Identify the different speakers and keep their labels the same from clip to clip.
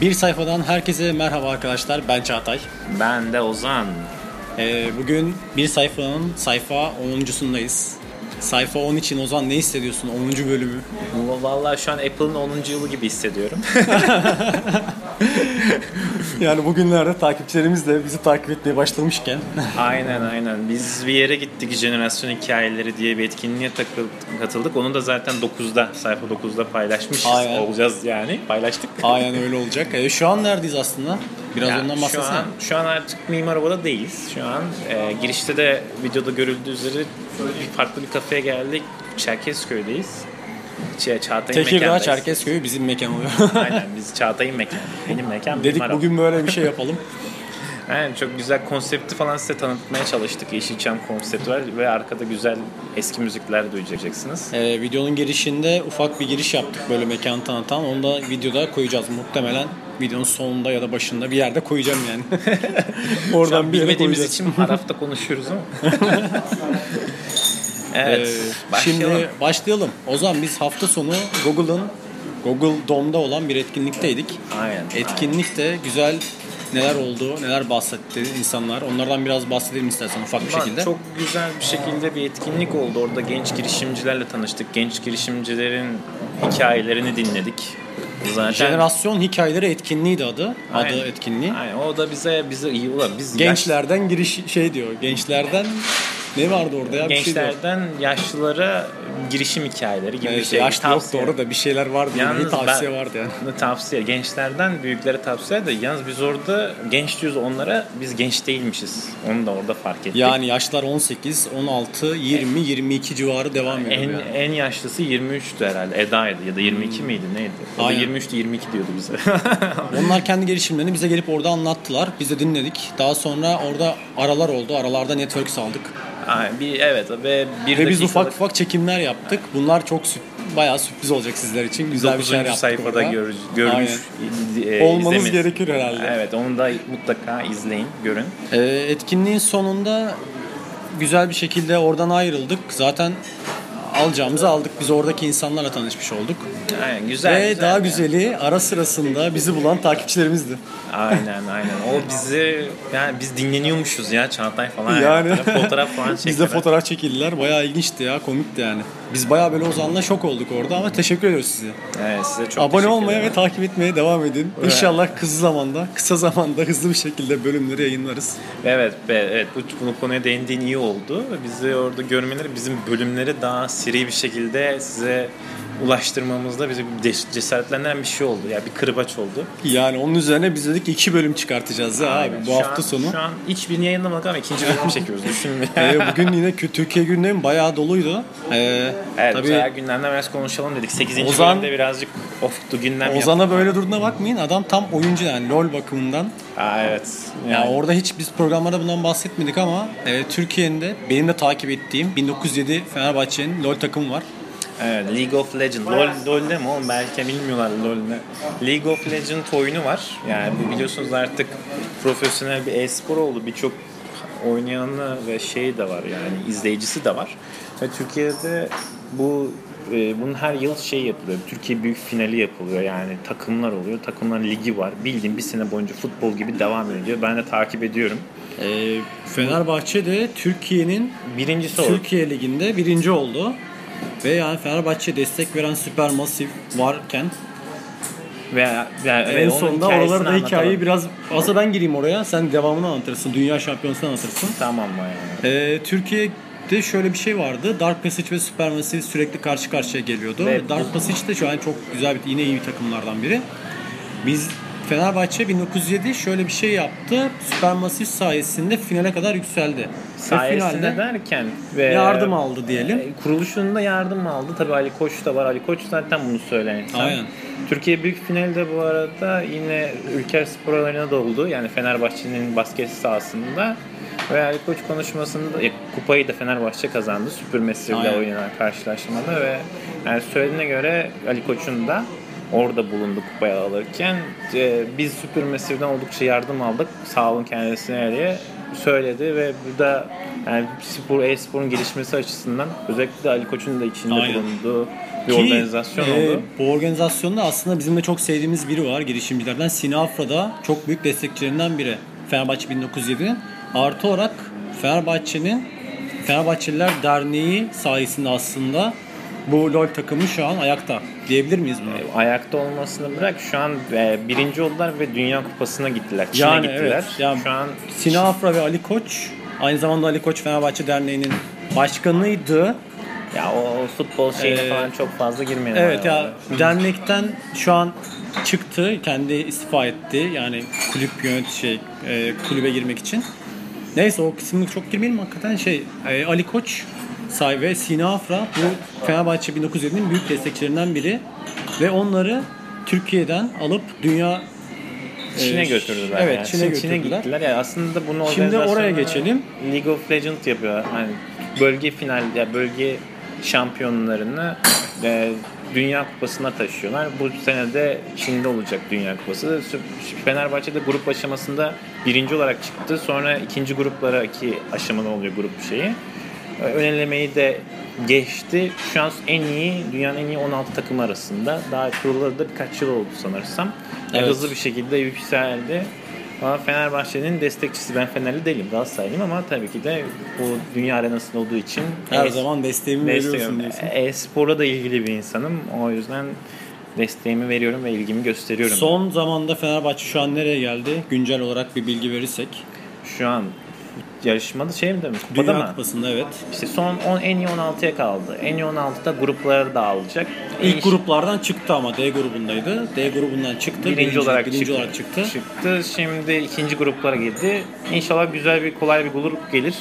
Speaker 1: Bir sayfadan herkese merhaba arkadaşlar. Ben Çağatay.
Speaker 2: Ben de Ozan.
Speaker 1: Ee, bugün bir sayfanın sayfa 10.sundayız. Sayfa 10 için Ozan ne hissediyorsun 10. bölümü?
Speaker 2: Vallahi şu an Apple'ın 10. yılı gibi hissediyorum.
Speaker 1: Yani bugünlerde takipçilerimiz de bizi takip etmeye başlamışken
Speaker 2: aynen aynen. Biz bir yere gittik jenerasyon hikayeleri diye bir etkinliğe takıldık, katıldık. Onu da zaten 9'da sayfa 9'da paylaşmışız
Speaker 1: Aynen.
Speaker 2: olacağız yani. Paylaştık.
Speaker 1: aynen öyle olacak. Ee, şu an neredeyiz aslında? Biraz
Speaker 2: Yani
Speaker 1: ondan
Speaker 2: şu
Speaker 1: bahsetsene.
Speaker 2: an, şu an artık Mimar Oba'da değiliz. Şu an e, girişte de videoda görüldüğü üzere bir farklı bir kafeye geldik. Çerkezköy'deyiz. Ç- Çağatay'ın
Speaker 1: Tekirdağ
Speaker 2: mekandayız.
Speaker 1: Çerkezköy bizim mekan oluyor.
Speaker 2: Aynen biz Çağatay'ın mekanı. Benim mekan
Speaker 1: Dedik
Speaker 2: Oba.
Speaker 1: bugün böyle bir şey yapalım.
Speaker 2: Aynen çok güzel konsepti falan size tanıtmaya çalıştık. Yeşilçam konsepti var ve arkada güzel eski müzikler duyacaksınız.
Speaker 1: Ee, videonun girişinde ufak bir giriş yaptık böyle mekanı tanıtan. Onu da videoda koyacağız muhtemelen. Videonun sonunda ya da başında bir yerde koyacağım yani.
Speaker 2: Şu
Speaker 1: Oradan
Speaker 2: an
Speaker 1: bir yere
Speaker 2: bilmediğimiz
Speaker 1: koyacağız.
Speaker 2: için Araf'ta konuşuyoruz ama. Evet.
Speaker 1: Ee,
Speaker 2: başlayalım.
Speaker 1: Şimdi başlayalım. O zaman biz hafta sonu Google'ın Google Dome'da olan bir etkinlikteydik.
Speaker 2: Aynen.
Speaker 1: Etkinlikte güzel neler oldu, neler bahsetti insanlar. Onlardan biraz bahsedelim istersen ufak bir
Speaker 2: Lan
Speaker 1: şekilde.
Speaker 2: Çok güzel bir şekilde bir etkinlik oldu. Orada genç girişimcilerle tanıştık. Genç girişimcilerin hikayelerini dinledik. Zaten
Speaker 1: Jenerasyon hikayeleri etkinliğiydi adı.
Speaker 2: Aynen.
Speaker 1: Adı etkinliği.
Speaker 2: Aynen. O da bize bize iyi ulan biz yaş-
Speaker 1: Gençlerden giriş şey diyor. Gençlerden ne vardı orada ya? Bir şey
Speaker 2: gençlerden yaşlılara girişim hikayeleri gibi bir
Speaker 1: Evet,
Speaker 2: şey.
Speaker 1: yaşlı
Speaker 2: Tavsiye.
Speaker 1: yoktu orada bir şeyler vardı.
Speaker 2: Yalnız
Speaker 1: bir tavsiye
Speaker 2: ben-
Speaker 1: vardı yani.
Speaker 2: Tavsiye. Gençlerden büyüklere tavsiye de yalnız biz orada genç diyoruz onlara biz genç değilmişiz. Onu da orada fark ettik.
Speaker 1: Yani yaşlar 18, 16, 20, 22 civarı devam ediyor.
Speaker 2: en,
Speaker 1: yani.
Speaker 2: en yaşlısı 23'tü herhalde. Eda'ydı ya da 22 miydi neydi? O da
Speaker 1: Aynen.
Speaker 2: 23'tü 22 diyordu bize.
Speaker 1: Onlar kendi gelişimlerini bize gelip orada anlattılar. Biz de dinledik. Daha sonra orada aralar oldu. Aralarda network saldık.
Speaker 2: Aynen, bir, evet ve bir
Speaker 1: Ve biz ufak ufak çekimler yaptık. Bunlar çok sürp- bayağı sürpriz olacak sizler için. Güzel bir
Speaker 2: 9.
Speaker 1: şeyler yaptık
Speaker 2: sayfada
Speaker 1: orada.
Speaker 2: gör, görmüş. e,
Speaker 1: Olmanız
Speaker 2: izlemeniz-
Speaker 1: gerekir herhalde.
Speaker 2: Evet onu da mutlaka izleyin, görün.
Speaker 1: Ee, etkinliğin sonunda güzel bir şekilde oradan ayrıldık. Zaten alacağımızı aldık. Biz oradaki insanlarla tanışmış olduk.
Speaker 2: Aynen, güzel.
Speaker 1: Ve
Speaker 2: güzel
Speaker 1: daha
Speaker 2: yani.
Speaker 1: güzeli ara sırasında bizi bulan takipçilerimizdi.
Speaker 2: Aynen aynen. O bizi yani biz dinleniyormuşuz ya Çağatay falan.
Speaker 1: Yani.
Speaker 2: fotoğraf falan çektiler.
Speaker 1: Bizde fotoğraf çekildiler. Bayağı ilginçti ya. Komikti yani. Biz bayağı böyle Ozan'la şok olduk orada ama teşekkür ediyoruz size.
Speaker 2: Evet size çok
Speaker 1: Abone olmaya ve takip etmeye devam edin. İnşallah kısa zamanda, kısa zamanda hızlı bir şekilde bölümleri yayınlarız.
Speaker 2: Evet, evet bu, bu konuya değindiğin iyi oldu. Bizi orada görmeleri bizim bölümleri daha seri bir şekilde size ulaştırmamızda bizi bir cesaretlendiren bir şey oldu. Ya bir kırbaç oldu.
Speaker 1: Yani onun üzerine biz dedik iki bölüm çıkartacağız ya abi bu
Speaker 2: Şu
Speaker 1: hafta
Speaker 2: an-
Speaker 1: sonu.
Speaker 2: Şu an hiçbirini yayınlamadık ama ikinci bölüm çekiyoruz. Düşün.
Speaker 1: Ee, bugün yine Türkiye gündemi bayağı doluydu. Ee,
Speaker 2: evet,
Speaker 1: tabii
Speaker 2: tabii gündemden biraz konuşalım dedik. 8.
Speaker 1: Ozan-
Speaker 2: bölümde birazcık oftu gündem.
Speaker 1: Ozan'a böyle durduğuna bakmayın. Adam tam oyuncu yani LoL bakımından.
Speaker 2: Aa, evet.
Speaker 1: Ya
Speaker 2: Yani,
Speaker 1: orada hiç biz programlarda bundan bahsetmedik ama e, Türkiye'nin de benim de takip ettiğim 1907 Fenerbahçe'nin LoL takımı var.
Speaker 2: Evet, League of Legends. LoL, LoL'de mi oğlum? Belki bilmiyorlar LoL'de. League of Legends oyunu var. Yani bu biliyorsunuz artık profesyonel bir e-spor oldu. Birçok oynayanı ve şey de var yani izleyicisi de var. Ve Türkiye'de bu e, bunun her yıl şey yapılıyor. Türkiye büyük finali yapılıyor. Yani takımlar oluyor. Takımlar ligi var. Bildiğin bir sene boyunca futbol gibi devam ediyor. Ben de takip ediyorum.
Speaker 1: E, Fenerbahçe de Türkiye'nin
Speaker 2: Birincisi oldu.
Speaker 1: Türkiye Ligi'nde birinci oldu. Ve yani Fenerbahçe destek veren Supermassive varken
Speaker 2: Ve, ve,
Speaker 1: en
Speaker 2: ve onun
Speaker 1: sonunda
Speaker 2: hikayesini
Speaker 1: oralarda hikayeyi
Speaker 2: anlatalım.
Speaker 1: biraz aslında ben gireyim oraya. Sen devamını anlatırsın. Dünya şampiyonasını anlatırsın.
Speaker 2: Tamam mı yani?
Speaker 1: Ee, Türkiye'de şöyle bir şey vardı. Dark Passage ve Supermassive sürekli karşı karşıya geliyordu.
Speaker 2: Ve-
Speaker 1: Dark Passage de şu an çok güzel bir yine iyi bir takımlardan biri. Biz Fenerbahçe 1907 şöyle bir şey yaptı. Supermassive sayesinde finale kadar yükseldi. Ve
Speaker 2: sayesinde
Speaker 1: finalde
Speaker 2: derken ve
Speaker 1: yardım aldı diyelim.
Speaker 2: e, kuruluşunda yardım aldı. Tabii Ali Koç da var. Ali Koç zaten bunu söyleyen insan.
Speaker 1: Aynen.
Speaker 2: Türkiye Büyük Final'de bu arada yine Ülker Spor Arena'da oldu. Yani Fenerbahçe'nin basket sahasında. Ve Ali Koç konuşmasında e, kupayı da Fenerbahçe kazandı. Süpürmesiyle
Speaker 1: Aynen.
Speaker 2: oynanan karşılaşmada ve yani söylediğine göre Ali Koç'un da orada bulundu kupayı alırken. E, biz Süpürmesi'den oldukça yardım aldık. Sağ olun kendisine diye söyledi ve bu da yani spor, e-sporun gelişmesi açısından özellikle Ali Koç'un da içinde
Speaker 1: Aynen.
Speaker 2: bulunduğu bir
Speaker 1: Ki,
Speaker 2: organizasyon
Speaker 1: e,
Speaker 2: oldu.
Speaker 1: Bu organizasyonda aslında bizim de çok sevdiğimiz biri var girişimcilerden. Sina Afra'da çok büyük destekçilerinden biri. Fenerbahçe 1907'nin. Artı olarak Fenerbahçe'nin Fenerbahçeliler Derneği sayesinde aslında bu LoL takımı şu an ayakta. Diyebilir miyiz bunu?
Speaker 2: Ayakta olmasını bırak şu an e, birinci oldular ve Dünya Kupası'na gittiler. Çin'e
Speaker 1: Yani
Speaker 2: gittiler.
Speaker 1: evet, yani
Speaker 2: şu an
Speaker 1: Sina Afra ve Ali Koç aynı zamanda Ali Koç Fenerbahçe Derneği'nin başkanıydı.
Speaker 2: ya o, o futbol şeyine
Speaker 1: Ee,
Speaker 2: falan çok fazla girmeyelim.
Speaker 1: Evet ya
Speaker 2: arada.
Speaker 1: dernekten şu an çıktı, kendi istifa etti. Yani kulüp yönet şey e, kulübe girmek için. Neyse o kısmı çok girmeyelim hakikaten şey e, Ali Koç say ve Sina Afra bu Fenerbahçe 1907'nin büyük destekçilerinden biri ve onları Türkiye'den alıp dünya
Speaker 2: Çin'e
Speaker 1: e,
Speaker 2: götürdüler.
Speaker 1: Evet,
Speaker 2: yani.
Speaker 1: Çin'e
Speaker 2: Çin-
Speaker 1: götürdüler.
Speaker 2: gittiler. Yani aslında bunu
Speaker 1: Şimdi oraya geçelim.
Speaker 2: League of Legends yapıyor. Hani bölge final ya bölge şampiyonlarını e, Dünya Kupası'na taşıyorlar. Bu sene de Çin'de olacak Dünya Kupası. Fenerbahçe'de grup aşamasında birinci olarak çıktı. Sonra ikinci gruplara iki aşamada oluyor grup şeyi. E, Ön elemeyi de geçti. Şu an en iyi, dünyanın en iyi 16 takım arasında. Daha kurulalı da birkaç yıl oldu sanırsam. E,
Speaker 1: Evet.
Speaker 2: Hızlı bir şekilde yükseldi. Ama Fenerbahçe'nin destekçisi. Ben Fenerli değilim, Galatasaraylıyım ama tabii ki de bu dünya arenasında olduğu için
Speaker 1: Her
Speaker 2: e-
Speaker 1: zaman desteğimi veriyorsun diyorsun.
Speaker 2: E-spora da ilgili bir insanım. O yüzden desteğimi veriyorum ve ilgimi gösteriyorum.
Speaker 1: Son zamanda Fenerbahçe şu an nereye geldi? Güncel olarak bir bilgi verirsek.
Speaker 2: Şu an yarışmada şey mi demiş?
Speaker 1: Dünya
Speaker 2: mı?
Speaker 1: Kupası'nda evet.
Speaker 2: İşte son 10 en iyi 16'ya kaldı. En iyi 16'da gruplara dağılacak.
Speaker 1: İlk
Speaker 2: En-
Speaker 1: gruplardan çıktı ama D grubundaydı. D grubundan çıktı.
Speaker 2: birinci, olarak,
Speaker 1: birinci
Speaker 2: çıktı.
Speaker 1: olarak çıktı.
Speaker 2: Çıktı. Şimdi ikinci gruplara girdi. İnşallah güzel bir kolay bir grup gelir.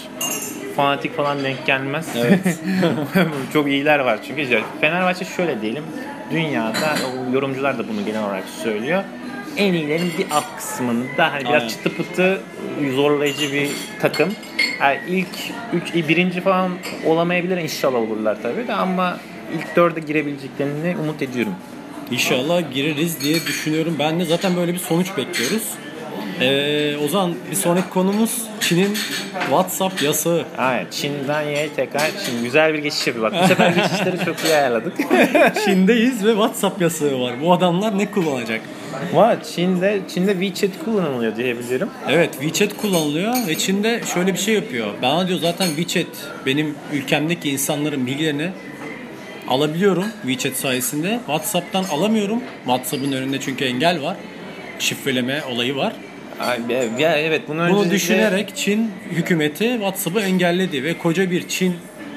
Speaker 2: Fanatik falan denk gelmez.
Speaker 1: Evet.
Speaker 2: Çok iyiler var çünkü. Fenerbahçe şöyle diyelim. Dünyada yorumcular da bunu genel olarak söylüyor. En iyilerin bir alt kısmında hani biraz
Speaker 1: Aynen.
Speaker 2: çıtı pıtı zorlayıcı bir takım. Yani ilk üç, birinci falan olamayabilir inşallah olurlar tabii de ama ilk dörde girebileceklerini umut ediyorum.
Speaker 1: İnşallah gireriz diye düşünüyorum. Ben de zaten böyle bir sonuç bekliyoruz. Ee, o zaman bir sonraki konumuz Çin'in WhatsApp yasağı.
Speaker 2: Evet, Çin'den Y'ye tekrar Çin güzel bir geçiş yapıyor. Bak bu sefer geçişleri çok iyi ayarladık.
Speaker 1: Çin'deyiz ve WhatsApp yasağı var. Bu adamlar ne kullanacak?
Speaker 2: Var Çin'de Çin'de WeChat kullanılıyor diyebilirim.
Speaker 1: Evet WeChat kullanılıyor ve Çin'de şöyle bir şey yapıyor. Bana diyor zaten WeChat benim ülkemdeki insanların bilgilerini alabiliyorum WeChat sayesinde. WhatsApp'tan alamıyorum. WhatsApp'ın önünde çünkü engel var. Şifreleme olayı var.
Speaker 2: Ay, Ya evet bunu,
Speaker 1: Bunu
Speaker 2: öncelikle-
Speaker 1: düşünerek Çin hükümeti WhatsApp'ı engelledi ve koca bir Çin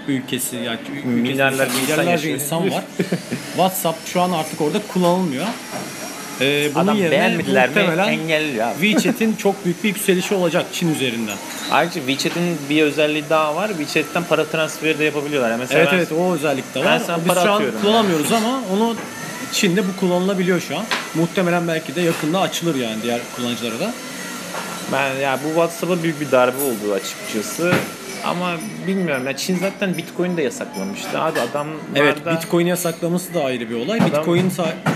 Speaker 1: ülkesi yani ülkesi-
Speaker 2: Milyarlarca insan
Speaker 1: milyarlarca
Speaker 2: yaşıyor.
Speaker 1: insan var. WhatsApp şu an artık orada kullanılmıyor. Ee, bunun
Speaker 2: Adam
Speaker 1: yerine
Speaker 2: beğenmediler mi engelliyor abi.
Speaker 1: WeChat'in çok büyük bir yükselişi olacak Çin üzerinden.
Speaker 2: Ayrıca WeChat'in bir özelliği daha var. WeChat'ten para transferi de yapabiliyorlar. Yani mesela
Speaker 1: Evet
Speaker 2: ben-
Speaker 1: evet o özellik de var. Biz şu an kullanamıyoruz ama onu Çin'de bu kullanılabiliyor şu an. Muhtemelen belki de yakında açılır yani diğer kullanıcılara da.
Speaker 2: Ben ya bu WhatsApp'a büyük bir darbe oldu açıkçası. Ama bilmiyorum ya Çin zaten Bitcoin de yasaklamıştı. Abi adamlar
Speaker 1: Evet
Speaker 2: da
Speaker 1: Bitcoin yasaklaması da ayrı bir olay.
Speaker 2: Adam-
Speaker 1: Bitcoin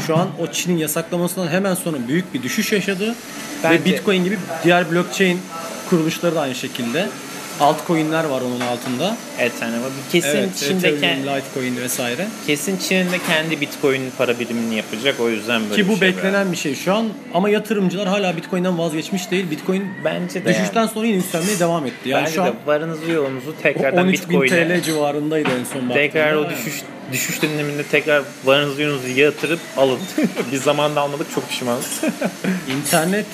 Speaker 1: şu an o Çin'in yasaklamasından hemen sonra büyük bir düşüş yaşadı.
Speaker 2: Bence-
Speaker 1: Ve Bitcoin gibi diğer blockchain kuruluşları da aynı şekilde. Altcoin'ler var onun altında.
Speaker 2: Ethereum var. Kesin
Speaker 1: evet,
Speaker 2: Çin'de
Speaker 1: Ethereum, Litecoin vesaire.
Speaker 2: kesin Çin'in de kendi Bitcoin para birimini yapacak. O yüzden böyle
Speaker 1: Ki bu
Speaker 2: bir şey
Speaker 1: beklenen bir şey şu an. Ama yatırımcılar hala Bitcoin'den vazgeçmiş değil. Bitcoin
Speaker 2: Bence de
Speaker 1: düşüşten
Speaker 2: yani.
Speaker 1: sonra yine yükselmeye devam etti. Yani
Speaker 2: Bence
Speaker 1: şu an
Speaker 2: de varınızı yolunuzu tekrardan
Speaker 1: 13 bin
Speaker 2: Bitcoin'e
Speaker 1: TL civarındaydı en son baktığımda.
Speaker 2: tekrar o düşüş düşüş döneminde tekrar varınızı yolunuzu yatırıp alın. Biz zamanında almadık çok pişmanız.
Speaker 1: İnternet,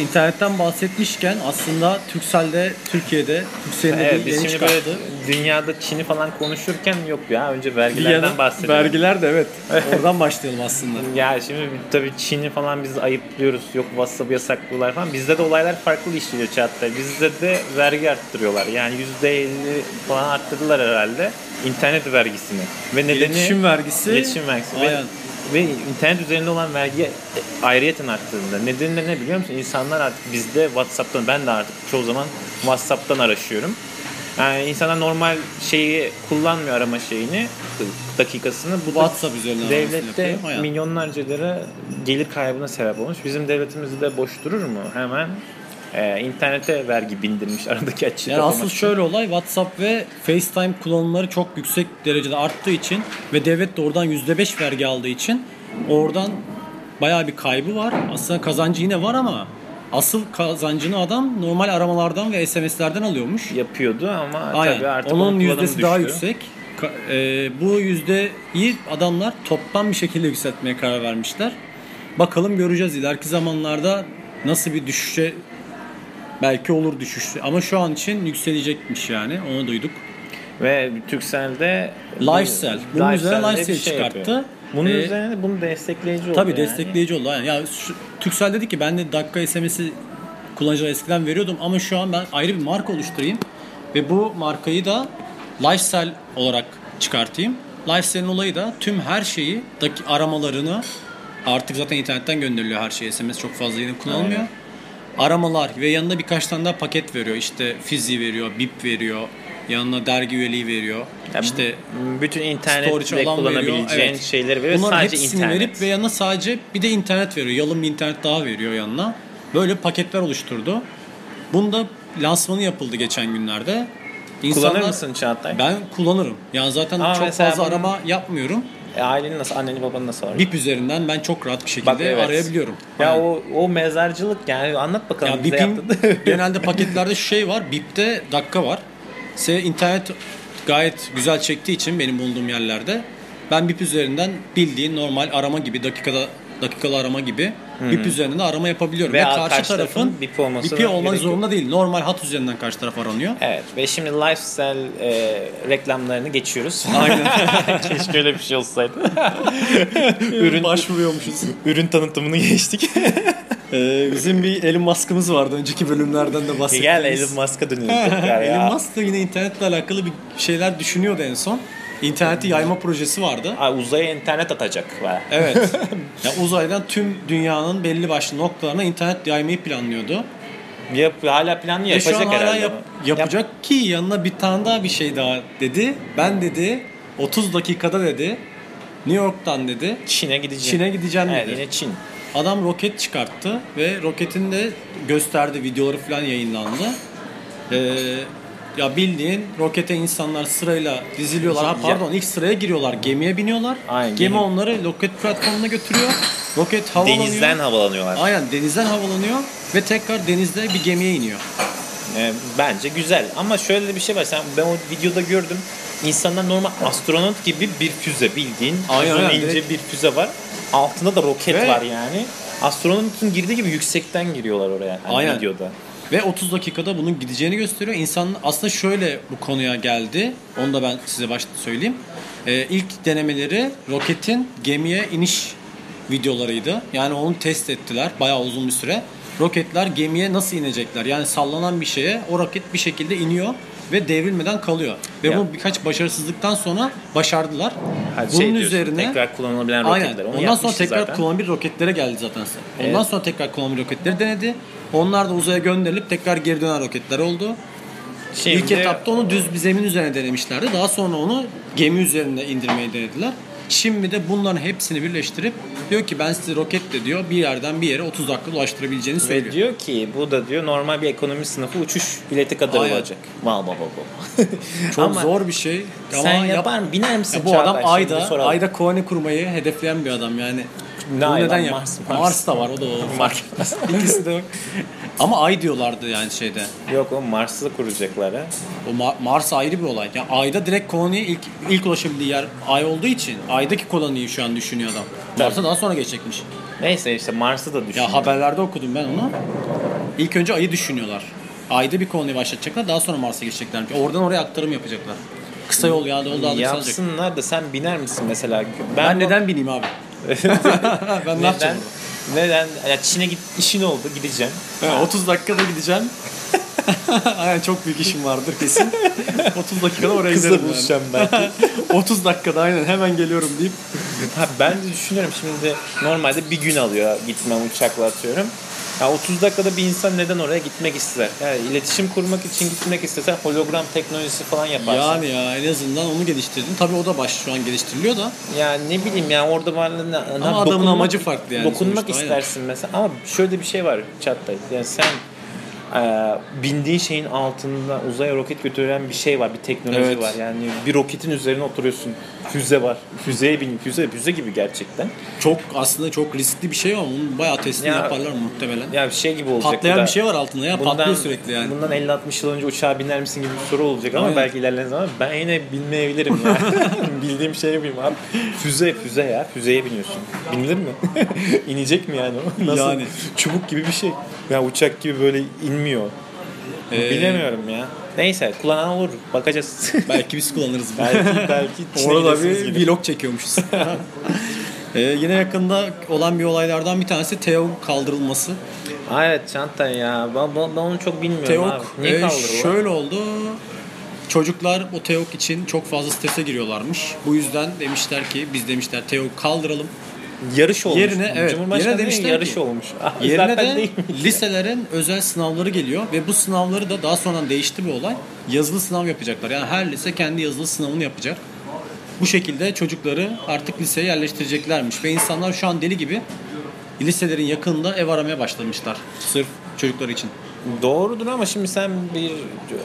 Speaker 1: internetten bahsetmişken aslında Turkcell'de Türkiye'de Turkcell'in de
Speaker 2: evet
Speaker 1: bir yeni çıkarttı.
Speaker 2: dünyada Çin'i falan konuşurken yok ya önce vergilerden
Speaker 1: yana-
Speaker 2: bahsedelim.
Speaker 1: Vergiler de evet. Oradan başlayalım aslında.
Speaker 2: Ya şimdi tabii Çin'i falan biz ayıplıyoruz. Yok WhatsApp'ı yasaklıyorlar falan. Bizde de olaylar farklı işliyor chatta. Bizde de vergi arttırıyorlar. Yani %50 falan arttırdılar herhalde internet vergisini. Ve nedeni
Speaker 1: İletişim vergisi.
Speaker 2: İletişim vergisi. Ve,
Speaker 1: Aynen.
Speaker 2: ve internet üzerinde olan vergi ayrıyeten arttığında. Nedeni de ne biliyor musun? İnsanlar artık bizde WhatsApp'tan ben de artık çoğu zaman WhatsApp'tan araşıyorum. Yani insanlar normal şeyi kullanmıyor arama şeyini dakikasını. Bu da
Speaker 1: WhatsApp üzerinden aramasını
Speaker 2: devlette milyonlarca lira gelir kaybına sebep olmuş. Bizim devletimiz de boş durur mu? Hemen e, internete vergi bindirmiş aradaki açığı
Speaker 1: Yani asıl
Speaker 2: için.
Speaker 1: şöyle olay WhatsApp ve FaceTime kullanımları çok yüksek derecede arttığı için ve devlet de oradan %5 vergi aldığı için oradan bayağı bir kaybı var. Aslında kazancı yine var ama asıl kazancını adam normal aramalardan ve SMS'lerden alıyormuş.
Speaker 2: yapıyordu ama
Speaker 1: Aynen.
Speaker 2: tabii artık
Speaker 1: Onun yüzdesi daha
Speaker 2: düştü.
Speaker 1: yüksek. Ka- e, bu yüzdeyi adamlar toptan bir şekilde yükseltmeye karar vermişler. Bakalım göreceğiz ileriki zamanlarda nasıl bir düşüşe belki olur düşüş ama şu an için yükselecekmiş yani onu duyduk.
Speaker 2: Ve Turkcell'de
Speaker 1: Lifestyle. Bunun üzerine
Speaker 2: Lifestyle şey
Speaker 1: çıkarttı.
Speaker 2: yapıyor. Bunun
Speaker 1: Ee,
Speaker 2: üzerine de bunu destekleyici oldu
Speaker 1: Tabii
Speaker 2: yani.
Speaker 1: destekleyici oldu. Yani ya şu, Turkcell dedi ki ben de dakika SMS'i kullanıcılara eskiden veriyordum ama şu an ben ayrı bir marka oluşturayım ve bu markayı da Lifestyle olarak çıkartayım. Lifestyle'in olayı da tüm her şeyi aramalarını artık zaten internetten gönderiliyor her şey. SMS çok fazla yine kullanılmıyor.
Speaker 2: Aynen.
Speaker 1: Aramalar ve yanında birkaç tane daha paket veriyor. İşte Fizi veriyor, Bip veriyor, yanına dergi üyeliği veriyor.
Speaker 2: Yani
Speaker 1: işte
Speaker 2: bütün internette
Speaker 1: alan veriyor.
Speaker 2: kullanabileceğin
Speaker 1: Evet.
Speaker 2: şeyleri veriyor.
Speaker 1: Bunların
Speaker 2: Sadece
Speaker 1: hepsini
Speaker 2: internet.
Speaker 1: verip ve yanına sadece bir de internet veriyor. Yalın bir internet daha veriyor yanına. Böyle paketler oluşturdu. Bunda lansmanı yapıldı geçen günlerde. İnsanlar,
Speaker 2: Kullanır mısın Çağatay?
Speaker 1: Ben kullanırım. Yani zaten
Speaker 2: Ama
Speaker 1: çok fazla arama yapmıyorum.
Speaker 2: E, ailenin nasıl, anneni babanı nasıl arıyor?
Speaker 1: Bip üzerinden ben çok rahat bir şekilde
Speaker 2: Bak, evet.
Speaker 1: arayabiliyorum.
Speaker 2: Ya
Speaker 1: Aynen.
Speaker 2: o, o mezarcılık yani anlat bakalım
Speaker 1: Ya
Speaker 2: bize yaptın.
Speaker 1: genelde paketlerde şu şey var. Bip'te dakika var. Se internet gayet güzel çektiği için benim bulunduğum yerlerde ben Bip üzerinden bildiğin normal arama gibi dakikada dakikalı arama gibi Bip üzerinden de arama yapabiliyorum.
Speaker 2: Ve
Speaker 1: Ve,
Speaker 2: karşı
Speaker 1: karşı tarafın
Speaker 2: Bip olması
Speaker 1: Bip'i
Speaker 2: da
Speaker 1: olmak
Speaker 2: yok.
Speaker 1: zorunda değil. Normal hat üzerinden karşı taraf aranıyor.
Speaker 2: Evet ve şimdi lifestyle e, reklamlarını geçiyoruz.
Speaker 1: Aynen.
Speaker 2: Keşke öyle bir şey olsaydı.
Speaker 1: Ürün başvuruyormuşuz.
Speaker 2: Ürün tanıtımını geçtik.
Speaker 1: Ee, bizim bir Elon Musk'ımız vardı önceki bölümlerden de bahsettiğimiz.
Speaker 2: Gel Elon Musk'a dönelim tekrar ya.
Speaker 1: Elon Musk da yine internetle alakalı bir şeyler düşünüyordu en son. İnterneti yayma projesi vardı.
Speaker 2: Aa, uzaya internet atacak.
Speaker 1: Evet. ya uzaydan tüm dünyanın belli başlı noktalarına internet yaymayı planlıyordu.
Speaker 2: Yap, hala planlı
Speaker 1: Ve şu
Speaker 2: yapacak
Speaker 1: an hala
Speaker 2: herhalde.
Speaker 1: yap- yapacak ki yanına bir tane daha bir şey daha dedi. Ben dedi 30 dakikada dedi New York'tan dedi
Speaker 2: Çin'e gideceğim.
Speaker 1: Çin'e gideceğim
Speaker 2: Evet
Speaker 1: dedi.
Speaker 2: yine Çin.
Speaker 1: Adam roket çıkarttı ve roketin de gösterdi videoları falan yayınlandı. Ee, ya bildiğin rokete insanlar sırayla diziliyorlar. Ha, pardon ilk sıraya giriyorlar. Gemiye biniyorlar.
Speaker 2: Aynen,
Speaker 1: Gemi
Speaker 2: gemi.
Speaker 1: onları roket platformuna götürüyor. Roket havalanıyor.
Speaker 2: Denizden havalanıyorlar.
Speaker 1: Aynen denizden havalanıyor ve tekrar denizde bir gemiye iniyor.
Speaker 2: Ee, bence güzel. Ama şöyle de bir şey var. Sen ben o videoda gördüm. İnsanlar normal astronot gibi bir füze bildiğin.
Speaker 1: Aynen,
Speaker 2: uzun
Speaker 1: aynen,
Speaker 2: ince
Speaker 1: direkt-
Speaker 2: bir füze var. Altında da roket
Speaker 1: Ve-
Speaker 2: var yani. Astronotun girdiği gibi yüksekten giriyorlar oraya. Hani
Speaker 1: Aynen.
Speaker 2: videoda.
Speaker 1: Ve 30 dakikada bunun gideceğini gösteriyor. İnsan aslında şöyle bu konuya geldi. Onu da ben size başta söyleyeyim. Ee, ilk denemeleri roketin gemiye iniş videolarıydı. Yani onu test ettiler bayağı uzun bir süre. Roketler gemiye nasıl inecekler? Yani sallanan bir şeye o roket bir şekilde iniyor ve devrilmeden kalıyor. Ve
Speaker 2: Ya.
Speaker 1: bu birkaç başarısızlıktan sonra başardılar.
Speaker 2: Ha,
Speaker 1: Bunun
Speaker 2: şey diyorsun,
Speaker 1: üzerine
Speaker 2: tekrar kullanılabilen
Speaker 1: Aynen.
Speaker 2: roketler. Onu
Speaker 1: Ondan sonra tekrar
Speaker 2: zaten.
Speaker 1: kullanılabilir roketlere geldi zaten. Ondan
Speaker 2: Evet.
Speaker 1: sonra tekrar kullanılabilir roketleri denedi. Onlar da uzaya gönderilip tekrar geri dönen roketler oldu.
Speaker 2: Şimdi-
Speaker 1: İlk etapta onu düz bir zemin üzerine denemişlerdi. Daha sonra onu gemi üzerinde indirmeyi denediler. Şimdi de bunların hepsini birleştirip diyor ki ben size roketle diyor bir yerden bir yere 30 dakikada ulaştırabileceğini
Speaker 2: Ve
Speaker 1: söylüyor.
Speaker 2: diyor ki bu da diyor normal bir ekonomi sınıfı uçuş bileti kadar
Speaker 1: Aynen.
Speaker 2: olacak. Mal baba baba.
Speaker 1: Çok
Speaker 2: Ama
Speaker 1: zor bir şey.
Speaker 2: Sen
Speaker 1: Ama yap-
Speaker 2: yapar mı? Biner misin
Speaker 1: Ya bu adam ayda ayda koloni kurmayı hedefleyen bir adam yani.
Speaker 2: Ne
Speaker 1: Bunu
Speaker 2: ay
Speaker 1: neden?
Speaker 2: Mars,
Speaker 1: Mars,
Speaker 2: Mars.
Speaker 1: da var o da o.
Speaker 2: Mars.
Speaker 1: İkisi de. Ama ay diyorlardı yani şeyde.
Speaker 2: Yok o Mars'ı kuracaklar ha.
Speaker 1: O Ma- Mars ayrı bir olay. Yani ayda direkt koloniye ilk ilk ulaşabildiği yer ay olduğu için aydaki koloniyi şu an düşünüyor adam. Mars'a daha sonra geçecekmiş.
Speaker 2: Neyse işte Mars'ı da düşün.
Speaker 1: Ya haberlerde okudum ben onu. İlk önce ayı düşünüyorlar. Ayda bir koloni başlatacaklar daha sonra Mars'a geçecekler. Oradan oraya aktarım yapacaklar. Kısa yol ya da yol daha da kısalacak.
Speaker 2: Yapsınlar da sen biner misin mesela?
Speaker 1: Ben,
Speaker 2: bu-
Speaker 1: neden bineyim abi? ben ne
Speaker 2: neden?
Speaker 1: yapacağım?
Speaker 2: Neden? Ya Çin'e git işin oldu gideceğim.
Speaker 1: Ha, 30 dakikada gideceğim. Aynen çok büyük işim vardır kesin. 30 dakikada oraya
Speaker 2: Kızla
Speaker 1: giderim
Speaker 2: buluşacağım belki.
Speaker 1: yani. 30 dakikada aynen hemen geliyorum deyip.
Speaker 2: Ha, ben de düşünüyorum şimdi normalde bir gün alıyor gitmem uçakla atıyorum. Ya 30 dakikada bir insan neden oraya gitmek ister? Yani iletişim kurmak için gitmek istesen hologram teknolojisi falan yaparsın.
Speaker 1: Yani ya en azından onu geliştirdin. Tabii o da baş şu an geliştiriliyor da.
Speaker 2: Yani ne bileyim yani orada var ne,
Speaker 1: Ama adamın amacı farklı yani
Speaker 2: Dokunmak
Speaker 1: sonuçta, aynen.
Speaker 2: istersin mesela ama şöyle bir şey var Çağatay. Yani sen e, bindiğin şeyin altında uzaya roket götüren bir şey var, bir teknoloji
Speaker 1: Evet.
Speaker 2: var. Yani bir roketin üzerine oturuyorsun. Füze var. Füzeye bin, füze, füze gibi gerçekten.
Speaker 1: Çok aslında çok riskli bir şey ama bunun bayağı testini
Speaker 2: Ya-
Speaker 1: yaparlar muhtemelen.
Speaker 2: Ya bir şey gibi olacak.
Speaker 1: Patlayan
Speaker 2: da.
Speaker 1: bir şey var altında ya. Patlıyor sürekli yani.
Speaker 2: Bundan 50-60 yıl önce uçağa biner misin gibi bir soru olacak ama
Speaker 1: Aynen.
Speaker 2: belki ilerleyen zaman ben yine binmeyebilirim ya. Bildiğim şey yapayım abi. Füze, füze ya. Füzeye biniyorsun. Binilir mi? İnecek mi yani o? Nasıl?
Speaker 1: Yani.
Speaker 2: Çubuk gibi bir şey. Ya uçak gibi böyle inmiyor.
Speaker 1: Ee,
Speaker 2: Bilemiyorum ya. Neyse kullanan olur. Bakacağız.
Speaker 1: Belki biz kullanırız.
Speaker 2: belki belki
Speaker 1: Orada bir
Speaker 2: gibi.
Speaker 1: vlog çekiyormuşuz. Ee, yine yakında olan bir olaylardan bir tanesi TEOG kaldırılması.
Speaker 2: Aa, evet çanta ya. Ben, ben, ben onu çok bilmiyorum
Speaker 1: TEOG
Speaker 2: abi. Niye
Speaker 1: e, şöyle oldu. Çocuklar o TEOG için çok fazla strese giriyorlarmış. Bu yüzden demişler ki biz demişler TEOG kaldıralım.
Speaker 2: Yarış olmuş.
Speaker 1: Yerine, evet,
Speaker 2: Cumhurbaşkanı
Speaker 1: yerine demişler
Speaker 2: yarış
Speaker 1: ki-
Speaker 2: olmuş.
Speaker 1: Yerine de
Speaker 2: değil
Speaker 1: liselerin özel sınavları geliyor ve bu sınavları da daha sonra değişti bir olay. Yazılı sınav yapacaklar. Yani her lise kendi yazılı sınavını yapacak. Bu şekilde çocukları artık liseye yerleştireceklermiş ve insanlar şu an deli gibi liselerin yakınında ev aramaya başlamışlar. Sırf çocuklar için.
Speaker 2: Doğrudur ama şimdi sen bir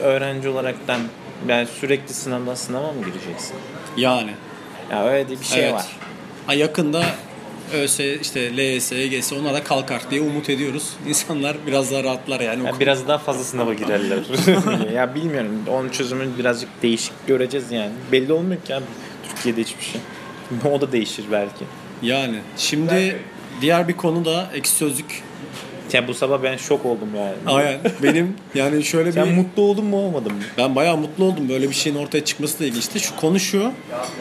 Speaker 2: öğrenci olaraktan yani sürekli sınavdan sınava mı gireceksin?
Speaker 1: Yani.
Speaker 2: Ya öyle bir şey
Speaker 1: evet.
Speaker 2: var.
Speaker 1: Ha, yakında ÖS işte LYS, EGS onlara kalkar diye umut ediyoruz. İnsanlar biraz daha rahatlar yani.
Speaker 2: Ya biraz daha fazla sınava girerler. ya bilmiyorum. Onun çözümünü birazcık değişik göreceğiz yani. Belli olmuyor ki abi Türkiye'de hiçbir şey. O da değişir belki.
Speaker 1: Yani şimdi diğer bir konu da ekşi sözlük.
Speaker 2: Ya bu sabah ben şok oldum yani.
Speaker 1: Aynen. Benim yani şöyle bir
Speaker 2: Sen mutlu oldun mu olmadın mı?
Speaker 1: ben bayağı mutlu oldum böyle bir şeyin ortaya çıkması da ilginçti. Şu konu şu.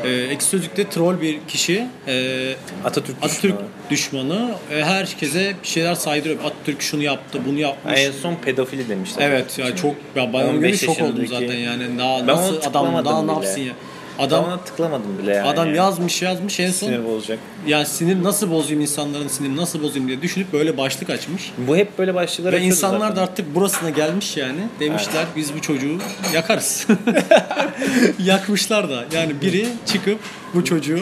Speaker 1: E, ekşi sözlükte troll bir kişi e,
Speaker 2: Atatürk,
Speaker 1: Atatürk
Speaker 2: düşmanı.
Speaker 1: düşmanı e, herkese bir şeyler saydırıyor. Atatürk şunu yaptı, bunu yapmış.
Speaker 2: En son pedofili demişler.
Speaker 1: Evet ya çok ya
Speaker 2: 15
Speaker 1: görünce şok oldum zaten yani. Daha
Speaker 2: Ben
Speaker 1: nasıl adam daha ne
Speaker 2: bile.
Speaker 1: yapsın ya?
Speaker 2: Adam, ona tıklamadım bile yani.
Speaker 1: adam yazmış yazmış en son
Speaker 2: Sinir bozacak.
Speaker 1: yani sinir nasıl bozayım insanların sinirini nasıl bozayım diye düşünüp böyle başlık açmış.
Speaker 2: Bu hep böyle başlıklar
Speaker 1: Ve insanlar
Speaker 2: zaten.
Speaker 1: da artık burasına gelmiş yani. Demişler biz bu çocuğu yakarız. Yakmışlar da. Yani biri çıkıp bu çocuğu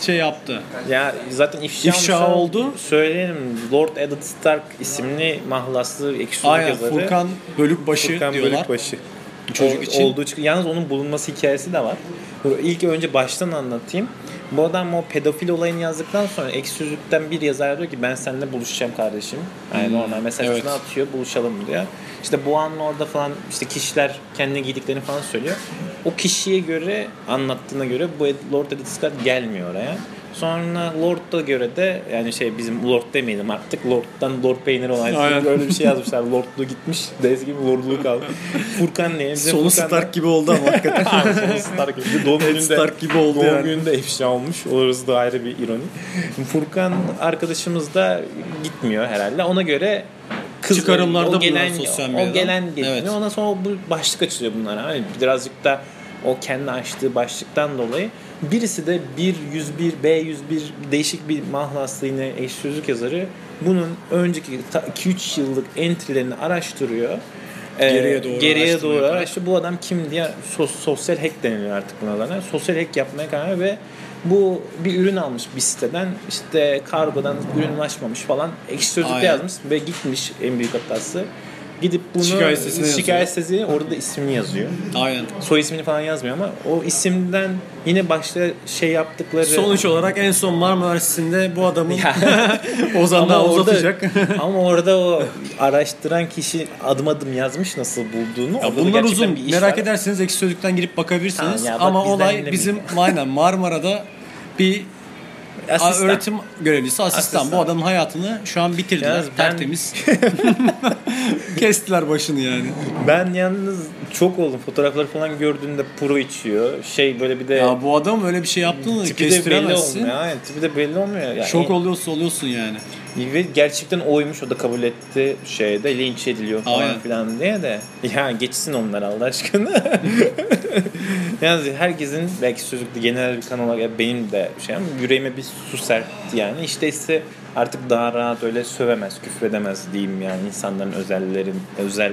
Speaker 1: şey yaptı.
Speaker 2: Ya zaten ifşa,
Speaker 1: İfşa
Speaker 2: olmuş.
Speaker 1: oldu.
Speaker 2: Söyleyelim Lord Eddard Stark isimli mahlaslı ekşi
Speaker 1: Aynen
Speaker 2: yazarı.
Speaker 1: Furkan Bölükbaşı
Speaker 2: Furkan
Speaker 1: diyorlar.
Speaker 2: Bölükbaşı.
Speaker 1: Çocuk
Speaker 2: O-
Speaker 1: için.
Speaker 2: Olduğu çık- Yalnız onun bulunması hikayesi de var. Dur, İlk önce baştan anlatayım. Bu adam o pedofil olayını yazdıktan sonra ek sözlükten bir yazar diyor ki ben seninle buluşacağım kardeşim. Yani normal mesajını
Speaker 1: Hmm, evet.
Speaker 2: atıyor buluşalım diyor. İşte bu an orada falan işte kişiler kendine giydiklerini falan söylüyor. O kişiye göre anlattığına göre bu Lord Stark gelmiyor oraya. Sonra Lord'a göre de yani şey bizim Lord demeyelim artık Lord'dan Lord Peynir olan böyle bir şey yazmışlar. Lordluğu gitmiş. Dez gibi Lordluğu kaldı. Furkan ne? Bize
Speaker 1: Sonu
Speaker 2: Furkan-
Speaker 1: Stark gibi oldu ama hakikaten.
Speaker 2: Abi, Sonu Stark gibi. Doğum gününde,
Speaker 1: Stark gibi oldu
Speaker 2: doğum
Speaker 1: yani.
Speaker 2: gününde ifşa olmuş. Orası da ayrı bir ironi. Furkan arkadaşımız da gitmiyor herhalde. Ona göre kız
Speaker 1: Çıkarımlarda
Speaker 2: o gelen,
Speaker 1: sosyal medyadan.
Speaker 2: O gelen gitmiyor.
Speaker 1: Evet.
Speaker 2: Ondan sonra bu başlık açılıyor bunlara. Hani birazcık da o kendi açtığı başlıktan dolayı birisi de 101 B101 değişik bir mahlaslı yine eş sözlük yazarı bunun önceki 2-3 yıllık entry'lerini araştırıyor. Ee,
Speaker 1: Geriye doğru
Speaker 2: geriye doğru araştırıyor. Bu adam kim diye sos- sosyal hack deniliyor artık bunlardan. Sosyal hack yapmaya karar ve bu bir ürün almış bir siteden işte kargodan ürün ulaşmamış falan ekşi sözlükte yazmış ve gitmiş en büyük hatası. Gidip bunu
Speaker 1: Şikayet sitesine
Speaker 2: şikayet sitesine orada da ismini yazıyor.
Speaker 1: Aynen.
Speaker 2: Soy ismini falan yazmıyor ama o isimden yine başta şey yaptıkları
Speaker 1: Sonuç olarak en son Marmara Üniversitesi'nde bu adamın
Speaker 2: Ya.
Speaker 1: Ozan daha
Speaker 2: Ama orada-
Speaker 1: uzatacak.
Speaker 2: ama orada o araştıran kişi adım adım yazmış nasıl bulduğunu.
Speaker 1: Ya bunlar uzun.
Speaker 2: bir
Speaker 1: Merak
Speaker 2: var.
Speaker 1: ederseniz Ekşi Sözlük'ten girip bakabilirsiniz.
Speaker 2: Tamam ya, bak
Speaker 1: Ama olay bizim aynen Marmara'da bir
Speaker 2: Asistan.
Speaker 1: öğretim görevlisi asistan.
Speaker 2: Asistan.
Speaker 1: Bu adamın hayatını şu an bitirdiler.
Speaker 2: Yalnız ben-
Speaker 1: Tertemiz. Kestiler başını yani.
Speaker 2: Ben yalnız çok oldum. Fotoğrafları falan gördüğünde pro içiyor. Şey böyle bir de
Speaker 1: Ya bu adam öyle bir şey yaptığını
Speaker 2: tipi de belli
Speaker 1: kestiremezsin.
Speaker 2: olmuyor. Aynen, tipi de belli olmuyor. Yani
Speaker 1: Şok oluyorsa oluyorsun yani.
Speaker 2: Ve gerçekten oymuş o da kabul etti şeyde linç ediliyor falan
Speaker 1: Aynen.
Speaker 2: filan diye de ya geçsin onlar Allah aşkına. yani herkesin belki sözlükte genel bir kanal olarak ya benim de şey ama yüreğime bir su serpti yani işte ise artık daha rahat öyle sövemez, küfredemez diyeyim yani insanların özellerin özel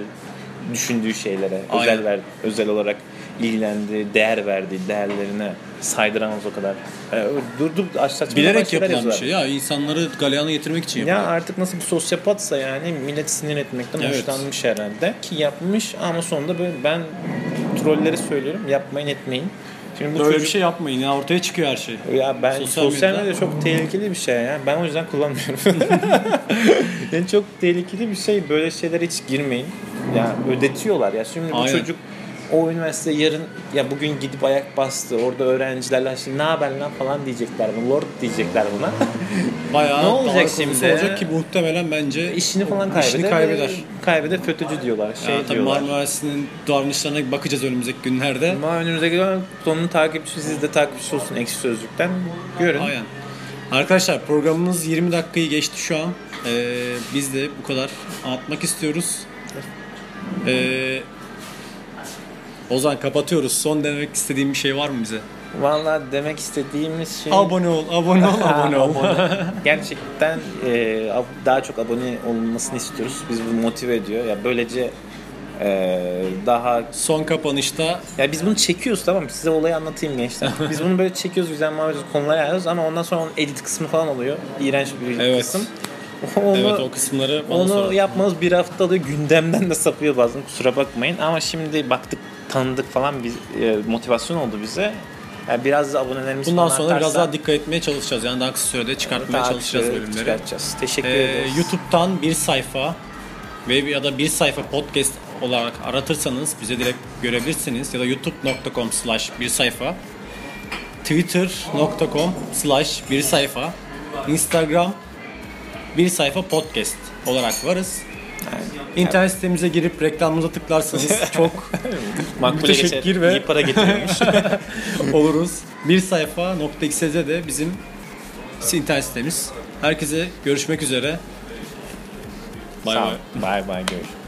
Speaker 2: düşündüğü şeylere,
Speaker 1: Aynen.
Speaker 2: özel ver, özel olarak ilgilendiği, değer verdiği değerlerine saydıramaz o kadar. Yani durdup saçma
Speaker 1: Bilerek yapılan bir şey ya. insanları galeyana getirmek için
Speaker 2: Ya
Speaker 1: yapıyor.
Speaker 2: artık nasıl bir sosyopatsa yani millet sinir etmekten
Speaker 1: Evet.
Speaker 2: hoşlanmış herhalde ki yapmış ama sonunda böyle ben trolleri söylüyorum yapmayın etmeyin. Şimdi bu
Speaker 1: Böyle
Speaker 2: çocuk,
Speaker 1: bir şey yapmayın ya ortaya çıkıyor her şey.
Speaker 2: ya ben
Speaker 1: Sosyal
Speaker 2: sosyal,
Speaker 1: medya-
Speaker 2: medya çok tehlikeli bir şey ya. Ben o yüzden kullanmıyorum. yani çok tehlikeli bir şey. Böyle şeylere hiç girmeyin. Ya ödetiyorlar ya. Şimdi bu
Speaker 1: Aynen.
Speaker 2: çocuk o üniversite yarın ya bugün gidip ayak bastı. Orada öğrencilerle şimdi ne haber lan falan diyecekler. buna, Lord diyecekler buna.
Speaker 1: Bayağı
Speaker 2: Ne olacak şimdi?
Speaker 1: olacak ki muhtemelen bence
Speaker 2: İşini falan kaybeder.
Speaker 1: İşini kaybeder.
Speaker 2: Kaybeder FETÖ'cü diyorlar. Şey
Speaker 1: ya,
Speaker 2: diyorlar.
Speaker 1: Marmara Üniversitesi'nin davranışlarına bakacağız önümüzdeki günlerde.
Speaker 2: Ama önümüzdeki dönem sonun takipçisi siz de takipçi olsun ekşi sözlükten. Görün.
Speaker 1: Aynen. Arkadaşlar programımız 20 dakikayı geçti şu an. Ee, biz de bu kadar anlatmak istiyoruz. Ee, Ozan kapatıyoruz. Son demek istediğim bir şey var mı bize?
Speaker 2: Vallahi demek istediğimiz şey...
Speaker 1: Abone ol, abone ol, abone ol.
Speaker 2: Gerçekten e, daha çok abone olunmasını istiyoruz. Biz bu motive ediyor. Ya böylece e, daha
Speaker 1: Son kapanışta
Speaker 2: ya biz bunu çekiyoruz tamam mı? Size olayı anlatayım gençler. Biz bunu böyle çekiyoruz, güzel muhabbet konulara yazıyoruz ama ondan sonra onun edit kısmı falan oluyor. İğrenç bir
Speaker 1: Evet.
Speaker 2: kısım. Onu,
Speaker 1: evet o kısımları
Speaker 2: Onu
Speaker 1: sorun.
Speaker 2: yapmamız bir hafta alıyor. Gündemden de sapıyor bazen. Kusura bakmayın. Ama şimdi baktık, tanıdık falan bir e, motivasyon oldu bize. Yani biraz da abonelerimiz
Speaker 1: Bundan sonra biraz
Speaker 2: artarsa
Speaker 1: daha dikkat etmeye çalışacağız. Yani daha kısa sürede çıkartmaya
Speaker 2: daha
Speaker 1: çalışacağız bölümleri.
Speaker 2: çıkartacağız. Teşekkür
Speaker 1: Ee,
Speaker 2: ederiz.
Speaker 1: YouTube'dan bir sayfa ve ya da bir sayfa podcast olarak aratırsanız bize direkt görebilirsiniz ya da youtube.com slash bir sayfa twitter.com slash bir sayfa instagram bir sayfa podcast olarak varız. İnternet sitemize girip reklamımıza tıklarsanız çok
Speaker 2: Makbule geçer,
Speaker 1: ve-
Speaker 2: iyi para getiriyormuş.
Speaker 1: oluruz. Bir sayfa .xyz de bizim internet sitemiz. Herkese görüşmek üzere. Bay bay.
Speaker 2: Bay bay görüşürüz.